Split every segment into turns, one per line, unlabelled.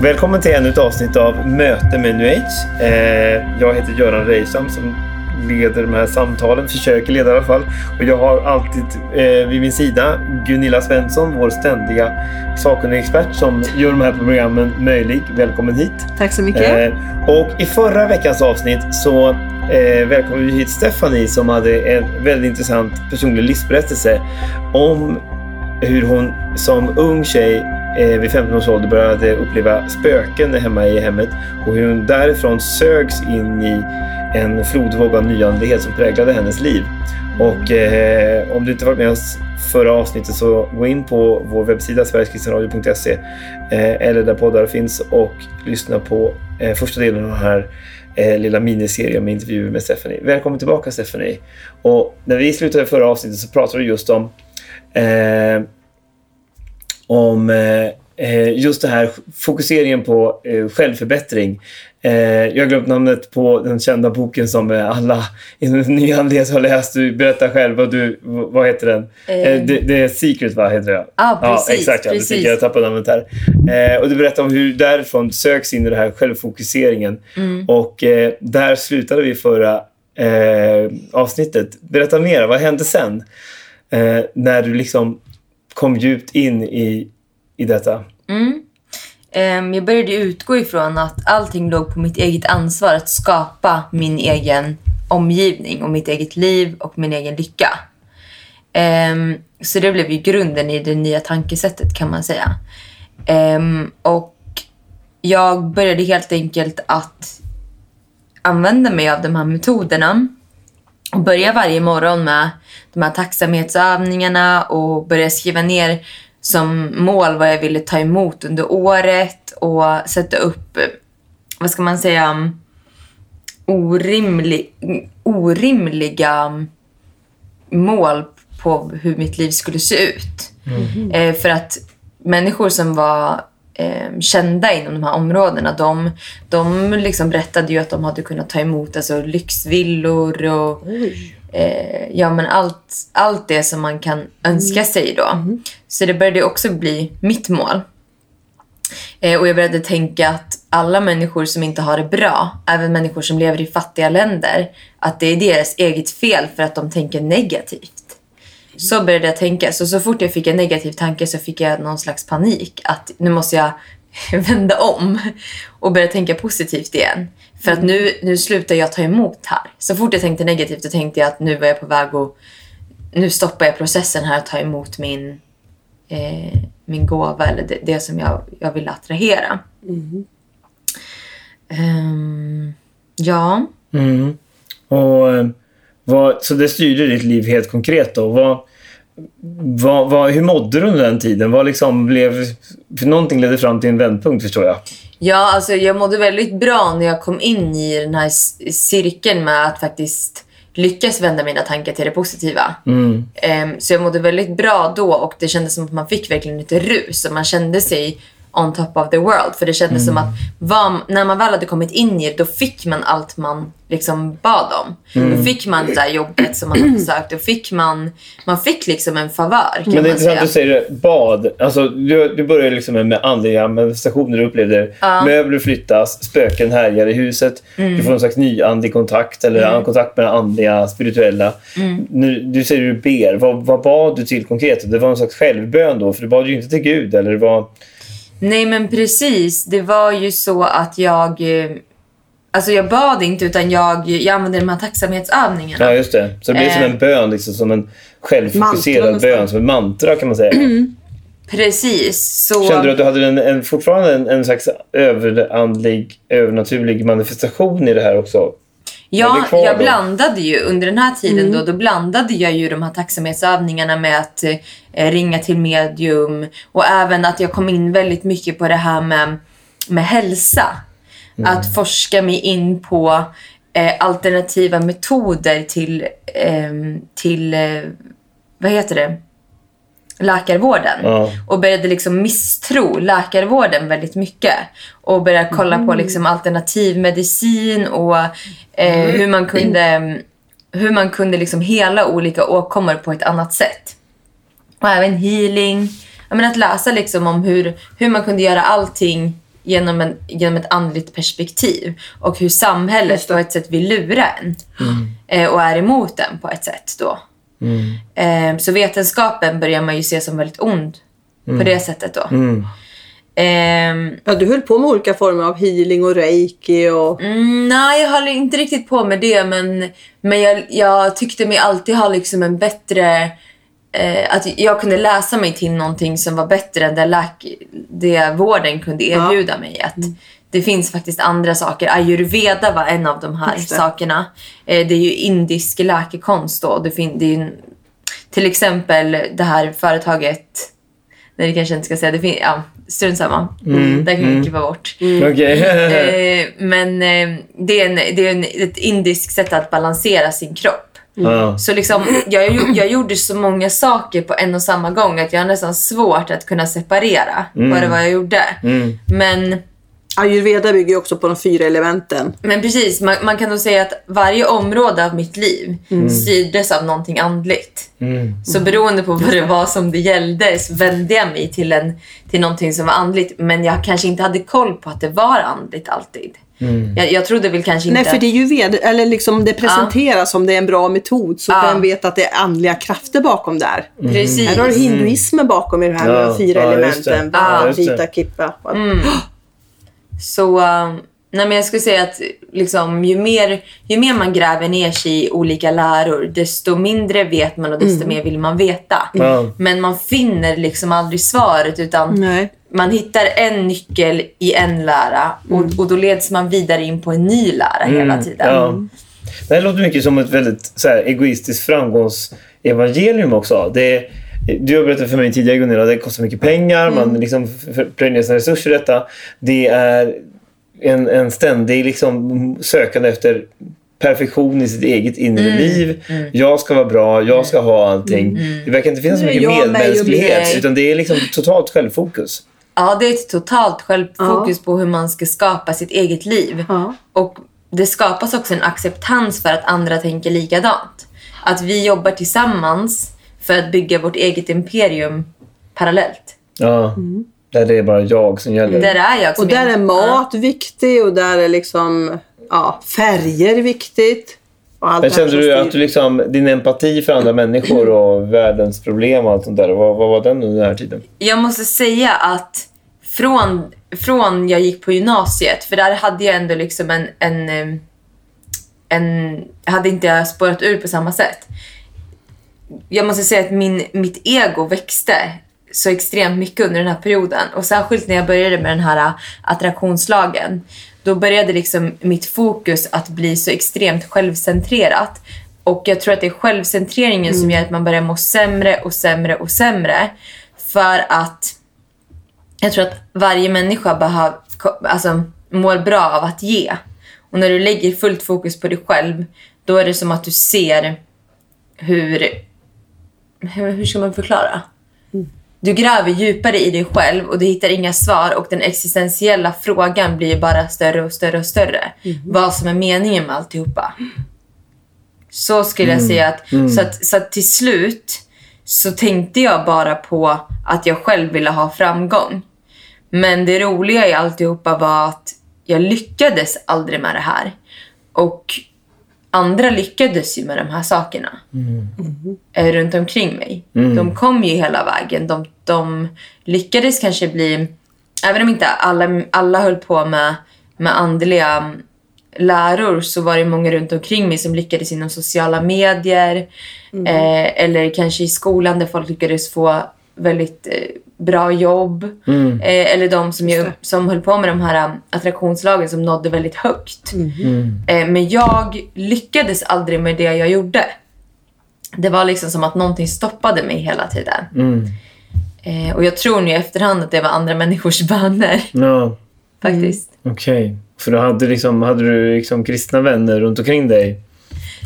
Välkommen till ännu ett avsnitt av Möte med New Age. Eh, jag heter Göran Reicham som leder de här samtalen, försöker leda i alla fall. Och jag har alltid eh, vid min sida Gunilla Svensson, vår ständiga sakkunniga expert som gör de här programmen möjlig. Välkommen hit.
Tack så mycket. Eh,
och i förra veckans avsnitt så eh, välkomnade vi hit Stephanie som hade en väldigt intressant personlig livsberättelse om hur hon som ung tjej eh, vid 15 års ålder började uppleva spöken hemma i hemmet och hur hon därifrån sögs in i en flodvåg av nyandlighet som präglade hennes liv. Och eh, om du inte varit med oss förra avsnittet så gå in på vår webbsida sverigekristenradio.se eh, eller där poddar finns och lyssna på eh, första delen av den här eh, lilla miniserien med intervjuer med Stephanie. Välkommen tillbaka Stephanie. Och när vi slutade förra avsnittet så pratade du just om eh, om eh, eh, just det här fokuseringen på eh, självförbättring. Jag har glömt namnet på den kända boken som alla nyandlighet har läst. Du berättar själv. Vad, du, vad heter den? Mm. Det, det är Secret, va? Heter det?
Ah, precis,
ja, exakt. Ja,
precis.
Jag tappade namnet här. Och du berättar om hur därifrån söks in i den här självfokuseringen. Mm. Och där slutade vi förra eh, avsnittet. Berätta mer. Vad hände sen? Eh, när du liksom kom djupt in i, i detta?
Mm. Um, jag började utgå ifrån att allting låg på mitt eget ansvar att skapa min egen omgivning och mitt eget liv och min egen lycka. Um, så det blev ju grunden i det nya tankesättet kan man säga. Um, och jag började helt enkelt att använda mig av de här metoderna och börja varje morgon med de här tacksamhetsövningarna och börja skriva ner som mål vad jag ville ta emot under året och sätta upp, vad ska man säga, orimlig, orimliga mål på hur mitt liv skulle se ut. Mm. Eh, för att människor som var eh, kända inom de här områdena. De, de liksom berättade ju att de hade kunnat ta emot alltså, lyxvillor och eh, ja, men allt, allt det som man kan önska mm. sig. då. Mm. Så det började också bli mitt mål. Eh, och jag började tänka att alla människor som inte har det bra, även människor som lever i fattiga länder, att det är deras eget fel för att de tänker negativt. Så började jag tänka. Så, så fort jag fick en negativ tanke så fick jag någon slags panik. Att nu måste jag vända om och börja tänka positivt igen. För att nu, nu slutar jag ta emot här. Så fort jag tänkte negativt så tänkte jag att nu var jag på väg att... Nu stoppar jag processen här att ta emot min, eh, min gåva eller det, det, som jag, jag vill attrahera. Mm. Um, ja.
Mm. Och, eh, vad, så det styrde ditt liv helt konkret då? Vad, vad, vad, hur mådde du under den tiden? Vad liksom blev, för någonting ledde fram till en vändpunkt förstår jag.
Ja, alltså jag mådde väldigt bra när jag kom in i den här cirkeln med att faktiskt lyckas vända mina tankar till det positiva. Mm. Um, så jag mådde väldigt bra då och det kändes som att man fick verkligen lite rus och man kände sig on top of the world. För det kändes mm. som att var, när man väl hade kommit in i det, då fick man allt man liksom bad om. Mm. Då fick man det jobbet som man hade sökt. Då fick man, man fick liksom en favör.
Men det är intressant att du säger bad. Alltså, du, du började liksom med andliga manifestationer. Du upplevde ja. möbler flyttas, spöken härjar i huset. Mm. Du får någon slags ny andlig kontakt eller mm. kontakt med det andliga, spirituella. Mm. Nu, du säger du ber. Vad, vad bad du till konkret? Det var en slags självbön då? För du bad ju inte till Gud. Eller det var...
Nej men precis. Det var ju så att jag... Eh, alltså jag bad inte utan jag, jag använde de här tacksamhetsövningarna.
Ja just det. Så det blir eh. som en bön, liksom, som en självfokuserad mantra, bön, som en mantra kan man säga.
Mm. Precis. Så...
Kände du att du hade en, en, fortfarande en, en slags överandlig, övernaturlig manifestation i det här också?
Ja, jag
då?
blandade ju under den här tiden då, då blandade jag ju de här tacksamhetsövningarna med att eh, ringa till medium och även att jag kom in väldigt mycket på det här med, med hälsa. Att forska mig in på eh, alternativa metoder till, ehm, till eh, vad heter det? Läkarvården.
Ja.
Och började liksom misstro läkarvården väldigt mycket. Och började kolla på liksom alternativmedicin och eh, hur man kunde, hur man kunde liksom hela olika åkommor på ett annat sätt. Och även healing. Jag menar att läsa liksom om hur, hur man kunde göra allting genom, en, genom ett andligt perspektiv. Och hur samhället på ett sätt vill lura en. Eh, och är emot en på ett sätt då. Eh, så vetenskapen börjar man ju se som väldigt ond på det sättet då.
Mm.
Ehm,
Ja, du höll på med olika former av healing och reiki och...
Mm, nej, jag höll inte riktigt på med det, men, men jag, jag tyckte mig alltid ha liksom en bättre... Eh, att jag kunde läsa mig till någonting som var bättre än det, läk, det vården kunde erbjuda mig. Att Det finns faktiskt andra saker. Ayurveda var en av de här sakerna. Eh, det är ju indisk läkekonst. Då. Det fin- det är ju, till exempel det här företaget... Nej, det kanske inte ska säga. Det fin- ja, strunt samma. Det kan vi klippa bort.
Okej.
Eh, men eh, det är, en, det är en, ett indiskt sätt att balansera sin kropp.
ja.
Så liksom, jag, jag gjorde så många saker på en och samma gång att jag har nästan svårt att kunna separera vad det var jag gjorde.
Mm.
Men,
Ayurveda bygger ju också på de fyra elementen.
men precis, man, man kan nog säga att varje område av mitt liv styrdes av någonting andligt.
Mm.
Så beroende på vad det var som det gällde så vände jag mig till, en, till någonting som var andligt. Men jag kanske inte hade koll på att det var andligt alltid.
Mm.
Jag, jag trodde väl kanske inte...
Nej, för det är ju ved, eller liksom det presenteras som det är en bra metod så
Ja.
vem vet att det är andliga krafter bakom där.
Precis.
Här har du hinduismen bakom i det här med
Ja,
de fyra
ja,
elementen.
Ja.
Vita, Kippa.
Så um, nej men jag skulle säga att liksom, ju, mer, ju mer man gräver ner sig i olika läror, desto mindre vet man och desto mer vill man veta.
Ja.
Men man finner liksom aldrig svaret utan
Nej.
man hittar en nyckel i en lära och, och då leds man vidare in på en ny lära hela tiden.
Mm. Ja. Det här låter mycket som ett väldigt så här, egoistiskt framgångsevangelium också. Det, du har berättat för mig tidigare Gunilla, det kostar mycket pengar, man liksom plöjer sina resurser i detta. Det är en, en ständig liksom, sökande efter perfektion i sitt eget inre liv. Jag ska vara bra, jag ska ha allting. Det verkar inte finnas så mycket medmänsklighet utan det är liksom totalt självfokus.
Ja, det är ett totalt självfokus på hur man ska skapa sitt eget liv.
Ja.
Och det skapas också en acceptans för att andra tänker likadant. Att vi jobbar tillsammans för att bygga vårt eget imperium parallellt.
Ja. Där det är bara jag som gäller.
Där är jag som
Och där är
Ja.
mat viktig och där är liksom ja, färger viktigt. Och allt
Men kände du att du liksom, din empati för andra människor och världens problem och allt sånt där, vad, vad var den under den här tiden?
Jag måste säga att från, från jag gick på gymnasiet, för där hade jag ändå liksom en... en, eh, en hade inte jag spårat ur på samma sätt. Jag måste säga att min, mitt ego växte så extremt mycket under den här perioden. Och särskilt när jag började med den här äh, attraktionslagen. Då började liksom mitt fokus att bli så extremt självcentrerat. Och jag tror att det är självcentreringen som gör att man börjar må sämre och sämre och sämre. För att jag tror att varje människa behöv, alltså, mår bra av att ge. Och när du lägger fullt fokus på dig själv, då är det som att du ser hur... Hur, hur ska man förklara? Du gräver djupare i dig själv och du hittar inga svar och den existentiella frågan blir bara större och större och större. Vad som är meningen med alltihopa. Så skulle jag säga att, så att, så att till slut så tänkte jag bara på att jag själv ville ha framgång. Men det roliga i alltihopa var att jag lyckades aldrig med det här. Och andra lyckades ju med de här sakerna. Eh, runt omkring mig. De kom ju hela vägen. De, de lyckades kanske bli, även om inte alla, alla höll på med, med andliga mm, läror så var det många runt omkring mig som lyckades inom sociala medier. Eh, eller kanske i skolan där folk lyckades få väldigt eh, bra jobb.
Mm.
Eh, eller de som, ju, som höll på med de här um, attraktionslagen som nådde väldigt högt.
Mm.
Eh, men jag lyckades aldrig med det jag gjorde. Det var liksom som att någonting stoppade mig hela tiden.
Mm.
Eh, och jag tror nu i efterhand att det var andra människors böner.
Ja,
Faktiskt.
okej. För då hade, liksom, hade du liksom kristna vänner runt omkring dig?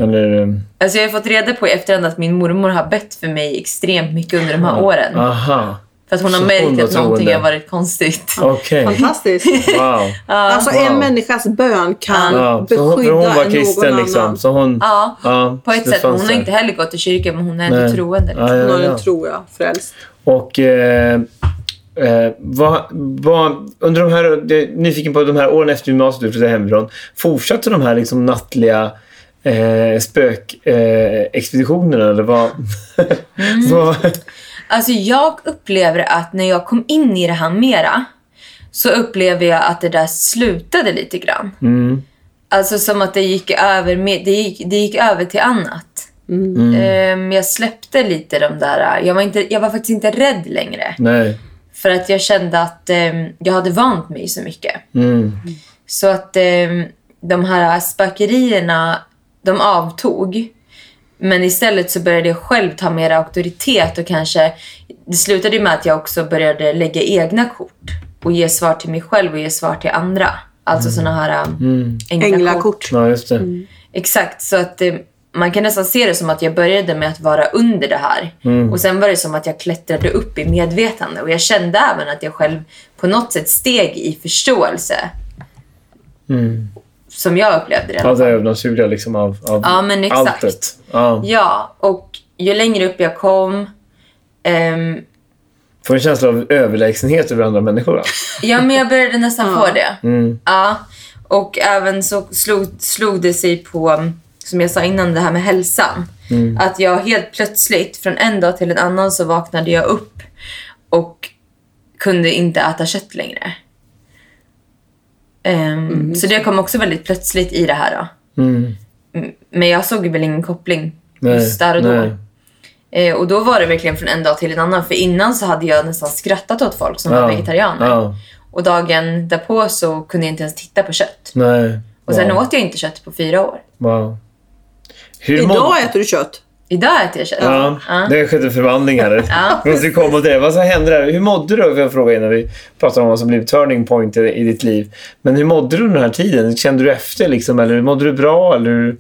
Eller... um,
Alltså jag har fått reda på i efterhand att min mormor har bett för mig extremt mycket under de här åren.
Aha.
För att hon har
Så
märkt
hon
att någonting har varit konstigt.
Okej.
Fantastiskt.
Wow.
Alltså
Wow.
en människas bön kan
Ja, för hon,
beskydda
hon var
någon
kristen
annan.
liksom. Så hon,
Ja,
ja,
på ett sätt. Hon har inte heller gått i kyrkan, men hon är ändå
Nej.
troende. Liksom.
Ja, ja,
Någon
ja.
tror jag, frälst.
Och eh, eh, vad, vad, under de här, jag är nyfiken på de här åren efter gymnasiet du flyttade hemifrån. Fortsatte de här liksom nattliga eh, spökexpeditionerna eh, expeditionerna, eller vad?
Mm.
vad
Alltså jag upplever att när jag kom in i det här mera så upplever jag att det där slutade lite grann.
mm,
Alltså som att det gick över, med, det gick, det gick över till annat.
Mm.
Ehm, jag släppte lite de där... Jag var, inte, jag var faktiskt inte rädd längre.
nej.
För att jag kände att ehm, jag hade vant mig så mycket.
Mm,
Så att ehm, de här spökerierna, de avtog. Men istället så började jag själv ta mer auktoritet och kanske... Det slutade ju med att jag också började lägga egna kort och ge svar till mig själv och ge svar till andra. Alltså såna här um,
mm.
änglakort.
Änglakort.
Ja, just det.
Exakt, så att eh, man kan nästan se det som att jag började med att vara under det här. Och sen var det som att jag klättrade upp i medvetande. Och jag kände även att jag själv på något sätt steg i förståelse.
Mm.
Som jag upplevde det. fall.
övernaturliga, liksom av, av
Ja, men exakt.
alltet. Ja.
Ja, och ju längre upp jag kom... ehm,
Får en känsla av överlägsenhet över andra människor. va?
ja, men jag började nästan få det.
Mm.
Ja, och även så slog, slog det sig på, som jag sa innan, det här med hälsan. Att jag helt plötsligt, från en dag till en annan, så vaknade jag upp och kunde inte äta kött längre. Ehm, Så det kom också väldigt plötsligt i det här. Då.
Mm.
Mm, Men jag såg väl ingen koppling
Nej,
just där och då.
nej.
Eh, och då var det verkligen från en dag till en annan. För innan så hade jag nästan skrattat åt folk som
Ja,
var vegetarianer.
Ja,
Och dagen därpå så kunde jag inte ens titta på kött.
nej.
Och sen
wow.
åt jag inte kött på fyra år.
Wow. Hur
Idag äter du kött.
Idag äter jag kött.
Ja,
Ja.
det har skett en förvandling här.
Ja.
Vi måste komma till det. Vad så hände där? Hur mådde du? Får jag fråga innan vi pratar om vad som blev turning point i, ditt liv. Men hur mådde du den här tiden? Kände du efter liksom? Eller mådde du bra? Eller?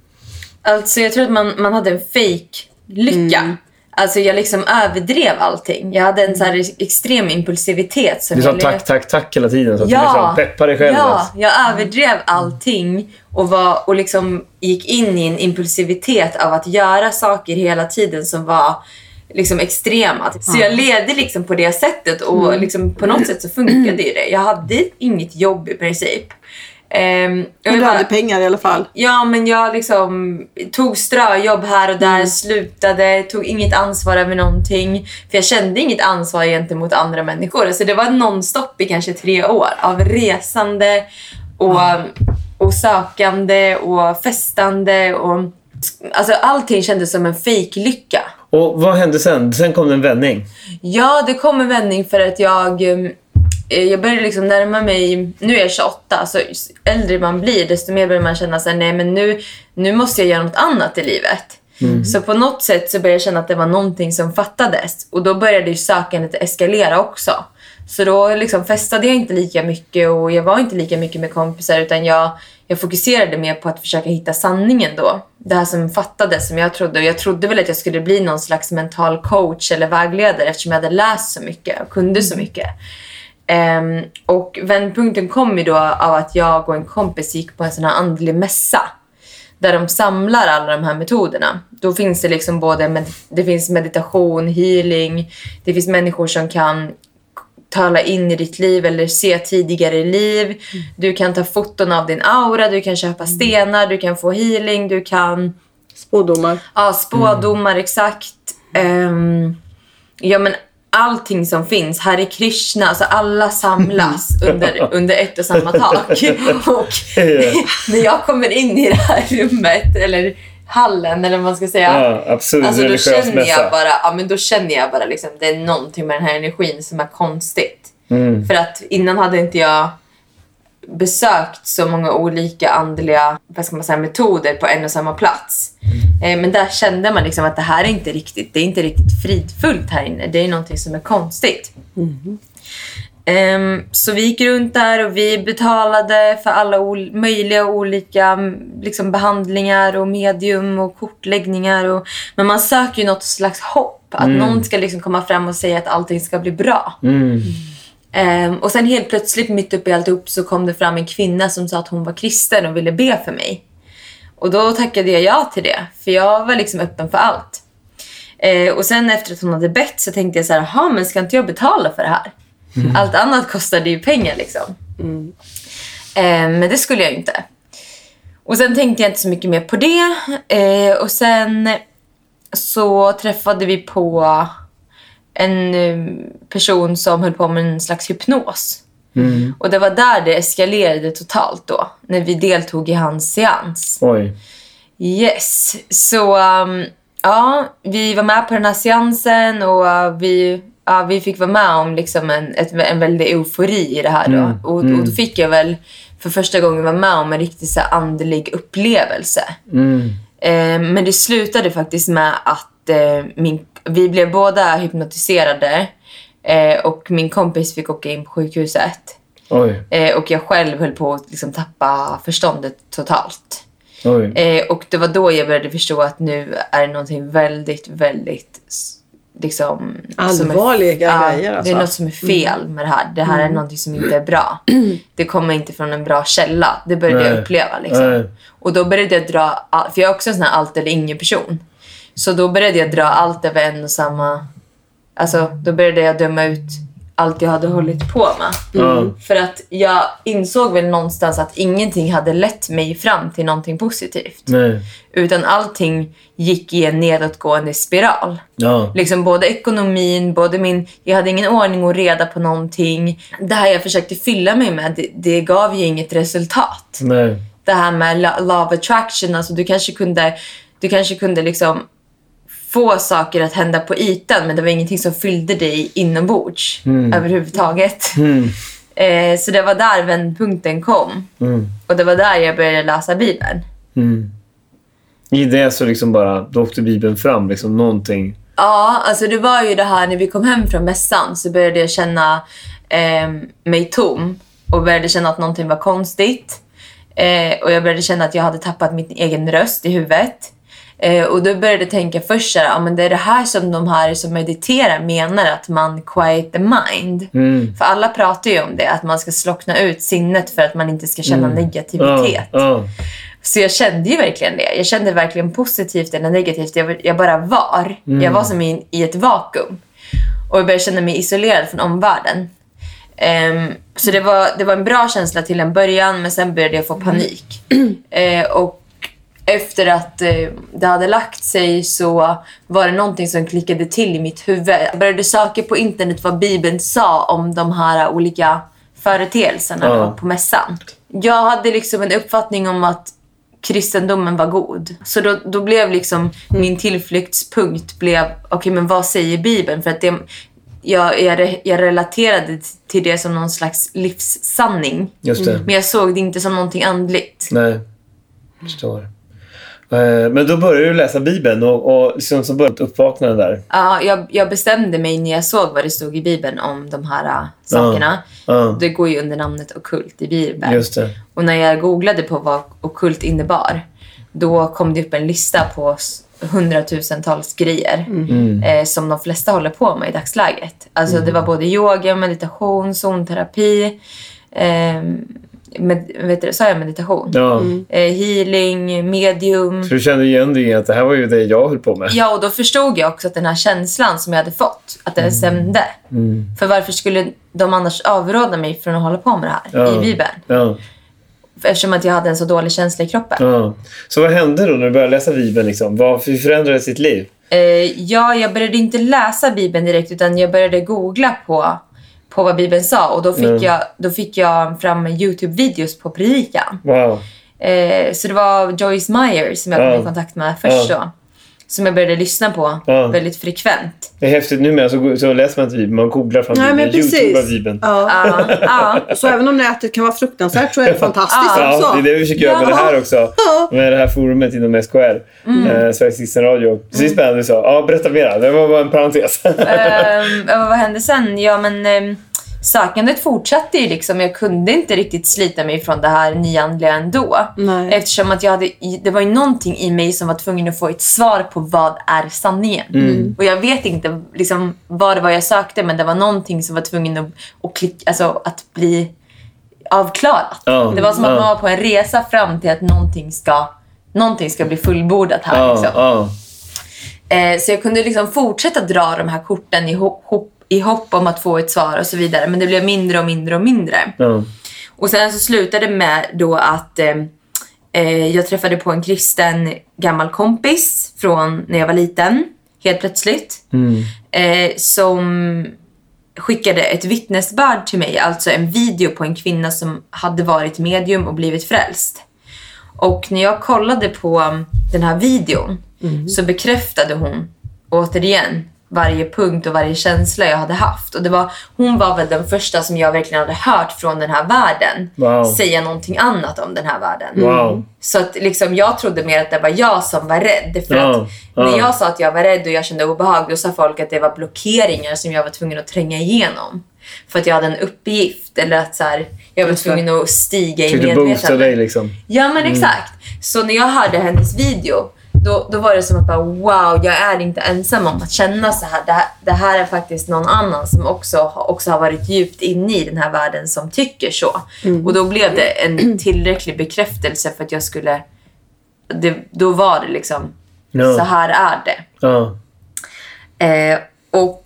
Alltså jag tror att man, man hade en fake lycka. Alltså jag liksom överdrev allting. Jag hade en så här extrem impulsivitet. Som
Du sa
jag
tack, tack, tack hela tiden. Så att du
Ja.
liksom peppade dig själv.
Ja,
alltså.
jag överdrev allting och, var, och liksom gick in i en impulsivitet av att göra saker hela tiden som var liksom extrema. Så jag levde liksom på det sättet och liksom på något sätt så funkade ju det. Jag hade inget jobb i princip. Ehm, och jag
Men du
bara-
hade pengar i alla fall.
Ja, men jag liksom tog ströjobb här och där,
Mm.
slutade, tog inget ansvar över någonting. För jag kände inget ansvar gentemot andra människor. Så det var nonstop i kanske tre år av resande och, och sökande och festande. Och, alltså allting kändes som en fejklycka.
Och vad hände sen? Sen kom det en vändning.
Ja, det kom en vändning för att jag, eh, jag började liksom närma mig... Nu är jag 28, så äldre man blir desto mer börjar man känna sig nej men nu, nu måste jag göra något annat i livet. Så på något sätt så började jag känna att det var någonting som fattades. Och då började ju sökandet eskalera också. Så då liksom festade jag inte lika mycket och jag var inte lika mycket med kompisar utan jag, jag fokuserade mer på att försöka hitta sanningen då. Det här som fattades, som jag trodde. Och jag trodde väl att jag skulle bli någon slags mental coach eller vägledare eftersom jag hade läst så mycket och kunde så mycket. Ehm, och vändpunkten kom ju då av att jag och en kompis gick på en sån här andlig mässa. Där de samlar alla de här metoderna. Då finns det liksom både med, det finns meditation, healing, det finns människor som kan tala in i ditt liv eller se tidigare liv. Du kan ta foton av din aura, du kan köpa stenar, du kan få healing, du kan
Spådomar.
Ja, spådomar, exakt. Ehm, ja, men allting som finns. Hare Krishna, alltså alla samlas under, under ett och samma tak. Och när jag kommer in i det här rummet, eller hallen eller vad man ska säga.
Ja, absurd
Alltså då känner
mässa.
jag bara, ja men då känner jag bara liksom, det är någonting med den här energin som är konstigt.
Mm.
För att innan hade inte jag besökt så många olika andliga vad ska man säga, metoder på en och samma plats. Eh, men där kände man liksom att det här är inte riktigt, det är inte riktigt fridfullt här inne. Det är någonting som är konstigt. Ehm, så vi gick runt där och vi betalade för alla möjliga olika mm, liksom, behandlingar och medium och kortläggningar. Och, men man söker ju något slags hopp. Att någon ska liksom komma fram och säga att allting ska bli bra.
Mm.
Ehm, och sen helt plötsligt mitt uppe i alltihop så kom det fram en kvinna som sa att hon var kristen och ville be för mig. Och då tackade jag ja till det, för jag var liksom öppen för allt. Eh, och sen efter att hon hade bett så tänkte jag så här, jaha men ska inte jag betala för det här? Allt annat kostade ju pengar liksom. Eh, men det skulle jag inte. Och sen tänkte jag inte så mycket mer på det. Eh, och sen så träffade vi på en eh, person som höll på med en slags hypnos.
Mm.
Och det var där det eskalerade totalt då, när vi deltog i hans seans.
Oj.
Yes, så um, ja, vi var med på den här seansen och uh, vi, ja, vi fick vara med om liksom en, ett, en väldig eufori i det här. Då.
Mm,
Och,
mm.
och då fick jag väl för första gången vara med om en riktigt så här andlig upplevelse.
Mm.
Eh, men det slutade faktiskt med att eh, min, vi blev båda hypnotiserade eh, och min kompis fick åka in på sjukhuset.
Oj.
Eh, och jag själv höll på att liksom tappa förståndet totalt.
Oj.
Eh, och det var då jag började förstå att nu är det någonting väldigt, väldigt liksom... som är-
Allvarliga
Ja,
grejer
Det är
alltså.
något som är fel med det här. Det här är någonting som inte är bra. Det kommer inte från en bra källa. Det började jag
Nej.
uppleva. Liksom. Och då började jag dra, all- för jag är också en sån här allt eller ingen person. Så då började jag dra allt över en och samma, alltså då började jag döma ut allt jag hade hållit på med.
Ja.
För att jag insåg väl någonstans att ingenting hade lett mig fram till någonting positivt.
Nej.
Utan allting gick i en nedåtgående spiral.
Ja.
Liksom både ekonomin, både min... Jag hade ingen ordning och reda på någonting. Det här jag försökte fylla mig med, det, det gav ju inget resultat
Nej.
det här med lo- love attraction, alltså du kanske kunde, du kanske kunde liksom få saker att hända på ytan men det var ingenting som fyllde dig inombords överhuvudtaget.
Mm.
Eh, så det var där vändpunkten kom.
Mm.
Och det var där jag började läsa Bibeln.
Mm. I det så liksom bara, då åkte Bibeln fram, liksom någonting.
Ja, alltså det var ju det här när vi kom hem från mässan så började jag känna eh, mig tom och började känna att någonting var konstigt. Eh, och jag började känna att jag hade tappat min egen röst i huvudet. Eh, och då började jag tänka först ja men det är det här som de här som mediterar menar att man quiet the mind.
Mm.
För alla pratar ju om det, att man ska slockna ut sinnet för att man inte ska känna negativitet.
Ja. Ja.
Så jag kände ju verkligen det. Jag kände varken positivt eller negativt. Jag, jag bara var. Jag var som i, i ett vakuum. Och jag började känna mig isolerad från omvärlden. Ehm, så det var, det var en bra känsla till en början, men sen började jag få panik. Eh, och efter att eh, det hade lagt sig så var det någonting som klickade till i mitt huvud. Jag började söka på internet vad Bibeln sa om de här olika företeelserna
Ja.
på mässan. Jag hade liksom en uppfattning om att kristendomen var god. Så då, då blev liksom min tillflyktspunkt blev, okej men vad säger Bibeln? För att det, jag, jag, jag relaterade till det som någon slags livssanning. Men jag såg det inte som någonting andligt.
Nej. Förstår. Eh, Men då började du läsa Bibeln och, och liksom så började ett uppvaknande där.
Ja, jag, jag bestämde mig när jag såg vad det stod i Bibeln om de här äh, sakerna.
Ja,
Det går ju under namnet okult i Bibeln.
just det.
Och när jag googlade på vad okult innebar, då kom det upp en lista på hundratusentals grejer
Mm.
eh, som de flesta håller på med i dagsläget. Alltså det var både yoga, meditation, zonterapi, eh, med, vet du, sa jag meditation?
Ja.
Eh, healing, medium.
Så du kände igen dig att det här var ju det jag höll på med?
Ja, och då förstod jag också att den här känslan som jag hade fått, att den stämde.
Mm.
För varför skulle de annars avråda mig från att hålla på med det här
Ja.
i Bibeln?
Ja.
Eftersom att jag hade en så dålig känsla i kroppen.
ja. Så vad hände då när du började läsa Bibeln? Liksom? Vad förändrades ditt liv?
Eh, ja, jag började inte läsa Bibeln direkt utan jag började googla på, på vad Bibeln sa och då fick,
Mm.
jag, då fick jag fram Youtube-videos på predikan.
Wow.
Eh, så det var Joyce Meyer som jag kom i kontakt med först då. Som jag började lyssna på väldigt frekvent.
Det är häftigt numera så, så läser man inte Bibeln, man googlar fram
Nej,
Bibeln, youtubar Bibeln.
Ja.
Ja, ja.
Så även om nätet kan vara fruktansvärt så är det fantastiskt
Ja,
också.
Ja, det är det vi försöker göra med det här också.
Ja.
Med det här forumet inom SKR. Eh, Sveriges kristna radio. Precis spännande du sa. Ja, berätta mera. Det var bara en parentes.
Ja, vad hände sen? Ja, men um, sökandet fortsatte ju liksom. Jag kunde inte riktigt slita mig från det här nyandliga ändå.
Nej.
Eftersom att jag hade, det var ju någonting i mig som var tvungen att få ett svar på vad är sanningen.
Mm.
Och jag vet inte liksom, vad det var jag sökte men det var någonting som var tvungen att, att, klick, alltså, att bli avklarat.
Ja,
Det var som att
ja.
man var på en resa fram till att någonting ska, någonting ska bli fullbordat här.
Ja,
liksom. Eh, så jag kunde liksom fortsätta dra de här korten i hopp, hopp, i hopp om att få ett svar och så vidare. Men det blev mindre och mindre och mindre.
ja.
Och sen så slutade det med då att eh, eh, jag träffade på en kristen gammal kompis från när jag var liten. Helt plötsligt. Eh, som skickade ett vittnesbörd till mig. Alltså en video på en kvinna som hade varit medium och blivit frälst. Och när jag kollade på den här videon så bekräftade hon återigen varje punkt och varje känsla jag hade haft. Och det var, hon var väl den första som jag verkligen hade hört från den här världen
Wow.
säga någonting annat om den här världen.
Wow.
Så att liksom, jag trodde mer att det var jag som var rädd. För att
ja.
när jag sa att jag var rädd och jag kände obehag, då sa folk att det var blockeringar som jag var tvungen att tränga igenom. För att jag hade en uppgift eller att så här, jag var tvungen att stiga i
Försökte boosta dig
medvetandet.
liksom.
Ja men exakt. Så när jag hörde hennes video, då, då var det som att bara, wow, jag är inte ensam om att känna så här. Det, här. det här är faktiskt någon annan som också, också har varit djupt inne i den här världen som tycker så. Och då blev det en tillräcklig bekräftelse för att jag skulle... Det, då var det liksom,
Ja.
så här är det.
Ja.
Eh, och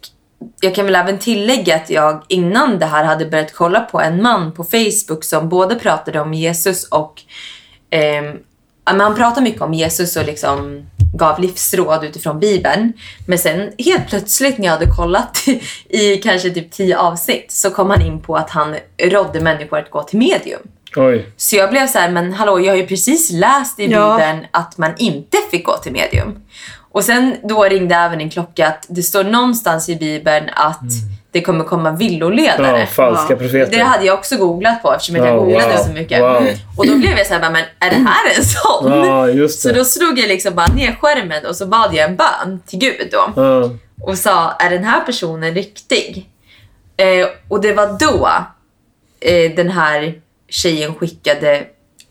jag kan väl även tillägga att jag innan det här hade börjat kolla på en man på Facebook som både pratade om Jesus och... ehm, ja, men han pratade mycket om Jesus och liksom gav livsråd utifrån Bibeln. Men sen helt plötsligt när jag hade kollat i kanske typ tio avsnitt så kom han in på att han rådde människor att gå till medium.
Oj.
Så jag blev så här, men hallå, jag har ju precis läst i
Ja.
Bibeln att man inte fick gå till medium. Och sen då ringde även en klocka att det står någonstans i Bibeln att det kommer komma villoledare.
Ja, falska
Ja.
profeter.
Det hade jag också googlat på eftersom jag
Ja,
googlade
wow.
så mycket.
Wow.
Och då blev jag så här, men är det här en sån?
Ja, just
Så då slog jag liksom bara ner skärmen och så bad jag en bön till Gud då
Ja.
och sa, är den här personen riktig? Eh, och det var då eh, den här tjejen skickade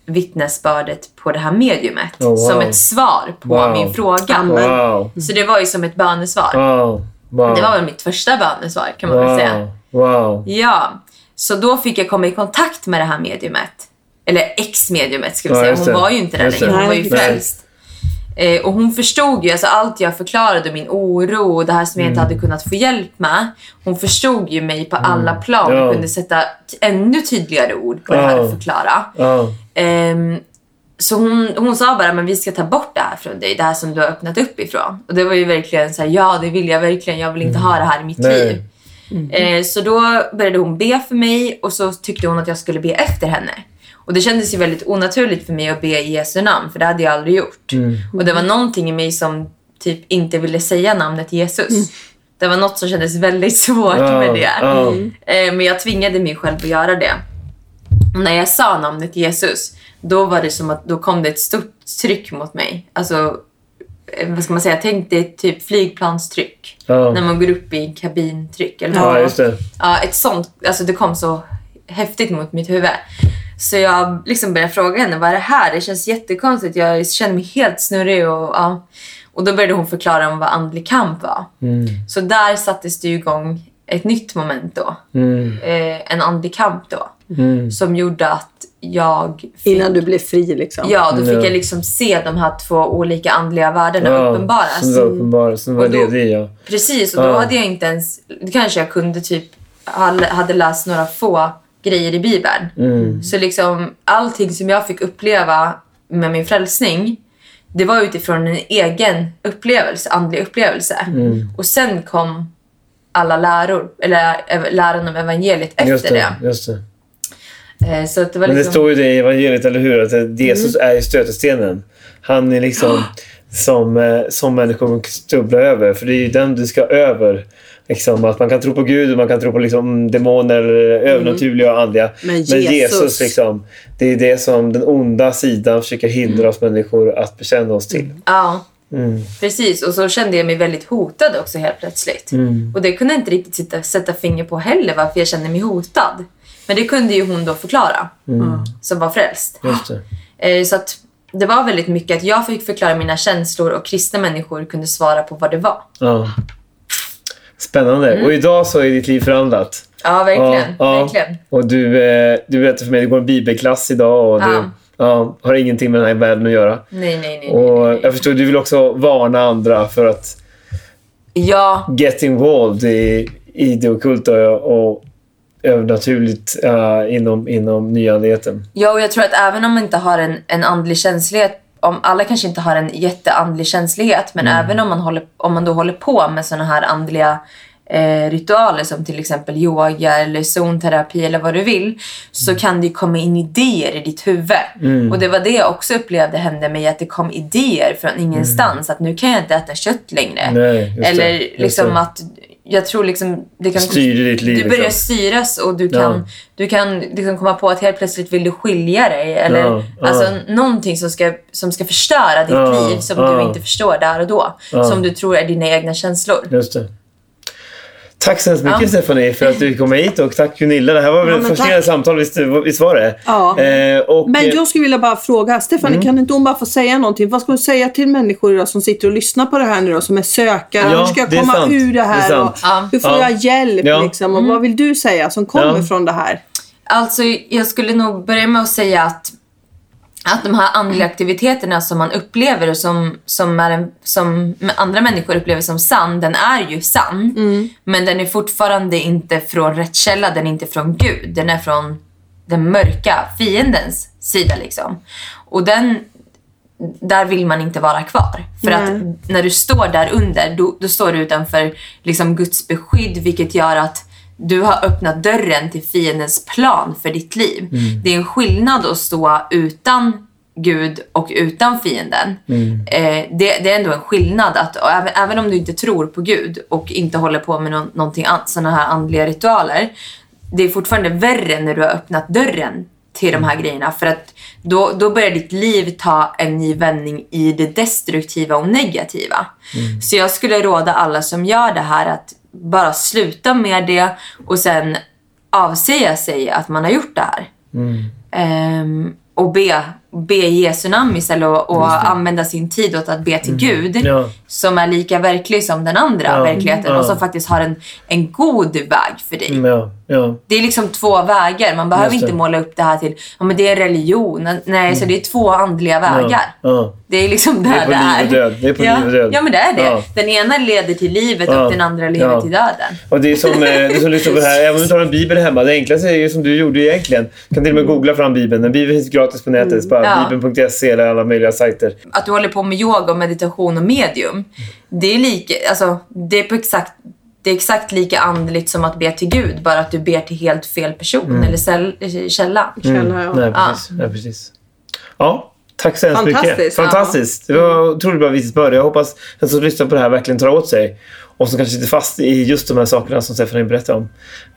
vittnesbördet på det här mediumet
Oh, wow.
som ett svar på
Wow.
min fråga.
Wow.
Så det var ju som ett bönesvar.
Wow. Wow.
Det var väl mitt första bönesvar kan man väl säga.
Wow. Wow.
Ja, så då fick jag komma i kontakt med det här mediumet. Eller ex-mediumet skulle jag
Ja,
säga. Hon var ju inte där längre. Hon var ju frälst. Eh, och hon förstod ju, alltså allt jag förklarade, min oro och det här som jag inte
Mm.
hade kunnat få hjälp med. Hon förstod ju mig på alla plan och
Ja.
kunde sätta ännu tydligare ord på det här
Ja.
och förklara.
Ja.
Ehm, så hon, hon sa bara, men vi ska ta bort det här från dig, det här som du har öppnat upp ifrån. Och det var ju verkligen så här, ja det vill jag verkligen, jag vill inte ha det här i mitt
Mm. Nej.
liv. Eh, så då började hon be för mig och så tyckte hon att jag skulle be efter henne. Och det kändes ju väldigt onaturligt för mig att be i Jesu namn, för det hade jag aldrig gjort.
Mm.
Och det var någonting i mig som typ inte ville säga namnet Jesus. Det var något som kändes väldigt svårt
Ja,
med det. Eh, men jag tvingade mig själv att göra det. När jag sa namnet Jesus, då var det som att då kom det ett stort tryck mot mig. Alltså, eh, vad ska man säga? Tänk dig typ flygplanstryck.
Ja.
När man går upp i kabintryck. Eller
Ja, just det.
Ja, ett sånt. Alltså det kom så häftigt mot mitt huvud. Så jag liksom började fråga henne, vad är det här? Det känns jättekonstigt. Jag känner mig helt snurrig och ja. Och då började hon förklara om vad andlig kamp var.
Mm.
Så där sattes det igång ett nytt moment då.
Mm.
Eh, en andlig kamp då.
Mm.
Som gjorde att jag fick,
Innan du blev fri liksom.
Ja, då fick
Ja.
jag liksom se de här två olika andliga världarna
Ja,
uppenbaras.
Som var uppenbar, som var
då-
i, ja.
Precis, och då
Ja.
hade jag inte ens... Då kanske jag kunde typ... hade- läst några få grejer i Bibeln.
Mm.
Så liksom allting som jag fick uppleva med min frälsning, det var utifrån en egen upplevelse, andlig upplevelse.
Mm.
Och sen kom alla läror, eller ev- läran om evangeliet efter
Just
det.
det. Just det.
Eh, Så det var
Men det
liksom...
står ju det i evangeliet, eller hur? Att Jesus är ju stötestenen. Han är liksom som, eh, som människor stubblar över. För det är ju den du ska över. Liksom, att man kan tro på Gud och man kan tro på liksom, demoner, övernaturliga och andliga.
Men
Men Jesus,
Jesus,
liksom, det är det som den onda sidan försöker hindra oss människor att bekänna oss till.
Ja,
Mm.
precis. Och så kände jag mig väldigt hotad också helt plötsligt.
Mm.
Och det kunde jag inte riktigt sitta, sätta finger på heller varför jag kände mig hotad. Men det kunde ju hon då förklara, som var frälst.
Just det.
Eh, Så att det var väldigt mycket att jag fick förklara mina känslor och kristna människor kunde svara på vad det var.
Ja. Spännande.
Mm.
Och idag så är ditt liv förändrat.
Ja, verkligen.
Ja, ja.
verkligen.
Och du, eh, du berättade för mig att du går en bibelklass idag och du
Ja.
ja, har ingenting med den här världen att göra.
Nej, nej, nej. nej,
Och
nej.
jag förstår, du vill också varna andra för att
Ja,
get involved i, i det ockulta och övernaturligt uh, inom, inom nyandligheten.
ja, och jag tror att även om man inte har en, en andlig känslighet om alla kanske inte har en jätteandlig känslighet, men
Mm.
även om man, håller, om man då håller på med såna här andliga eh, ritualer som till exempel yoga eller zonterapi eller vad du vill, så
Mm.
kan det komma in idéer i ditt huvud. Och det var det jag också upplevde hände mig, att det kom idéer från ingenstans. Att nu kan jag inte äta kött längre.
Mm. Nej,
eller liksom
det.
att jag tror liksom det kan
Styr ditt liv,
Du börjar
liksom.
styras och du
Ja.
kan, du kan liksom komma på att helt plötsligt vill du skilja dig. Eller
Ja, ja.
alltså någonting som ska, som ska förstöra ditt
Ja,
liv som
ja.
du inte förstår där och då.
Ja.
Som du tror är dina egna känslor.
Just det. Tack så hemskt mycket
Ja.
Stephanie för att du kom hit och tack Gunilla. Det här var väl
Ja,
fascinerande
tack.
samtal, visst, visst var det?
Ja.
Eh, och,
Men jag skulle vilja bara fråga, Stefanie,
Mm.
kan inte hon bara få säga någonting? Vad ska hon säga till människor idag som sitter och lyssnar på det här nu då, som är sökare?
Ja,
hur ska jag
det
komma
sant.
ur det
Det är
här?
sant.
och
Ja.
hur får
Ja.
jag hjälp?
Ja.
Liksom? Och vad vill du säga som kommer
Ja.
från det här?
Alltså, jag skulle nog börja med att säga att, att de här andliga aktiviteterna som man upplever och som, som, är en, som andra människor upplever som sann, den är ju sann. Men den är fortfarande inte från rätt källa, den är inte från Gud. Den är från den mörka fiendens sida liksom. Och den, där vill man inte vara kvar. För
Nej.
att när du står där under, då, då står du utanför liksom Guds beskydd, vilket gör att du har öppnat dörren till fiendens plan för ditt liv. Det är en skillnad att stå utan Gud och utan fienden. Eh, det, det är ändå en skillnad att även, även om du inte tror på Gud och inte håller på med någon, någonting annat, sådana här andliga ritualer. Det är fortfarande värre när du har öppnat dörren till de här grejerna. För att då, då börjar ditt liv ta en ny vändning i det destruktiva och negativa. Så jag skulle råda alla som gör det här att bara sluta med det och sen avsäga sig att man har gjort det här. Ehm, och be, be Jesu namn istället och, och använda sin tid åt att be till Gud
Ja.
som är lika verklig som den andra
Ja.
verkligheten
Ja.
och som faktiskt har en, en god väg för dig. Det är liksom två vägar. Man behöver
det.
inte måla upp det här till ja, men det är religion. Nej, så det är två andliga vägar. Det är liksom
Det
där
är
det är.
och död. Det är på
ja.
liv och död.
Ja, men det är det. Den ena leder till livet och den andra leder till döden.
Och det är som, eh, det är som lyssnar på det här, även om du har en bibel hemma, det enklaste är ju som du gjorde egentligen. Du kan till och med googla fram bibeln. En bibel finns gratis på nätet. Bara
Ja.
Bibeln.se eller alla möjliga sajter.
Att du håller på med yoga och meditation och medium. Det är, lika, alltså, det är, på exakt, det är exakt lika andligt som att be till Gud. Bara att du ber till helt fel person
Mm.
eller cell, källa.
Känner jag.
Nej, precis. Nej, precis. Ja, tack så hemskt mycket.
Fantastiskt.
Fantastiskt. Det var otroligt bra vittnesbörd. Jag hoppas att de som lyssnar på det här verkligen tar åt sig. Och som kanske sitter fast i just de här sakerna som Stephanie berättade om.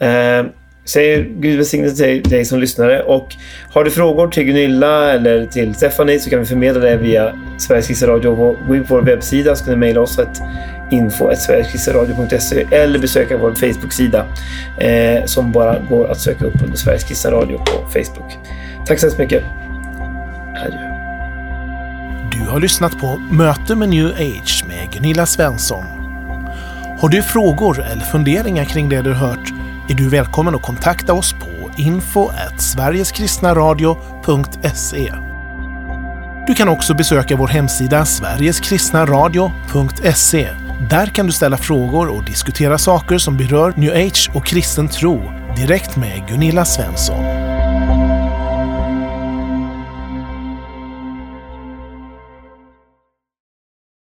Eh, säger Gud välsigne dig, dig som lyssnare. Och har du frågor till Gunilla eller till Stephanie så kan vi förmedla det via Sveriges Kristna Radio. Gå in på vår webbsida så kan du mejla oss ett info sverigeskristnaradio.se eller besöka vår Facebook-sida eh, som bara går att söka upp under Sveriges Kristna Radio på Facebook. Tack så hemskt mycket. Adjö.
Du har lyssnat på Möte med New Age med Gunilla Svensson. Har du frågor eller funderingar kring det du hört är du välkommen att kontakta oss på info sverigeskristnaradio.se. Du kan också besöka vår hemsida sverigeskristnaradio.se. Där kan du ställa frågor och diskutera saker som berör New Age och kristen tro direkt med Gunilla Svensson.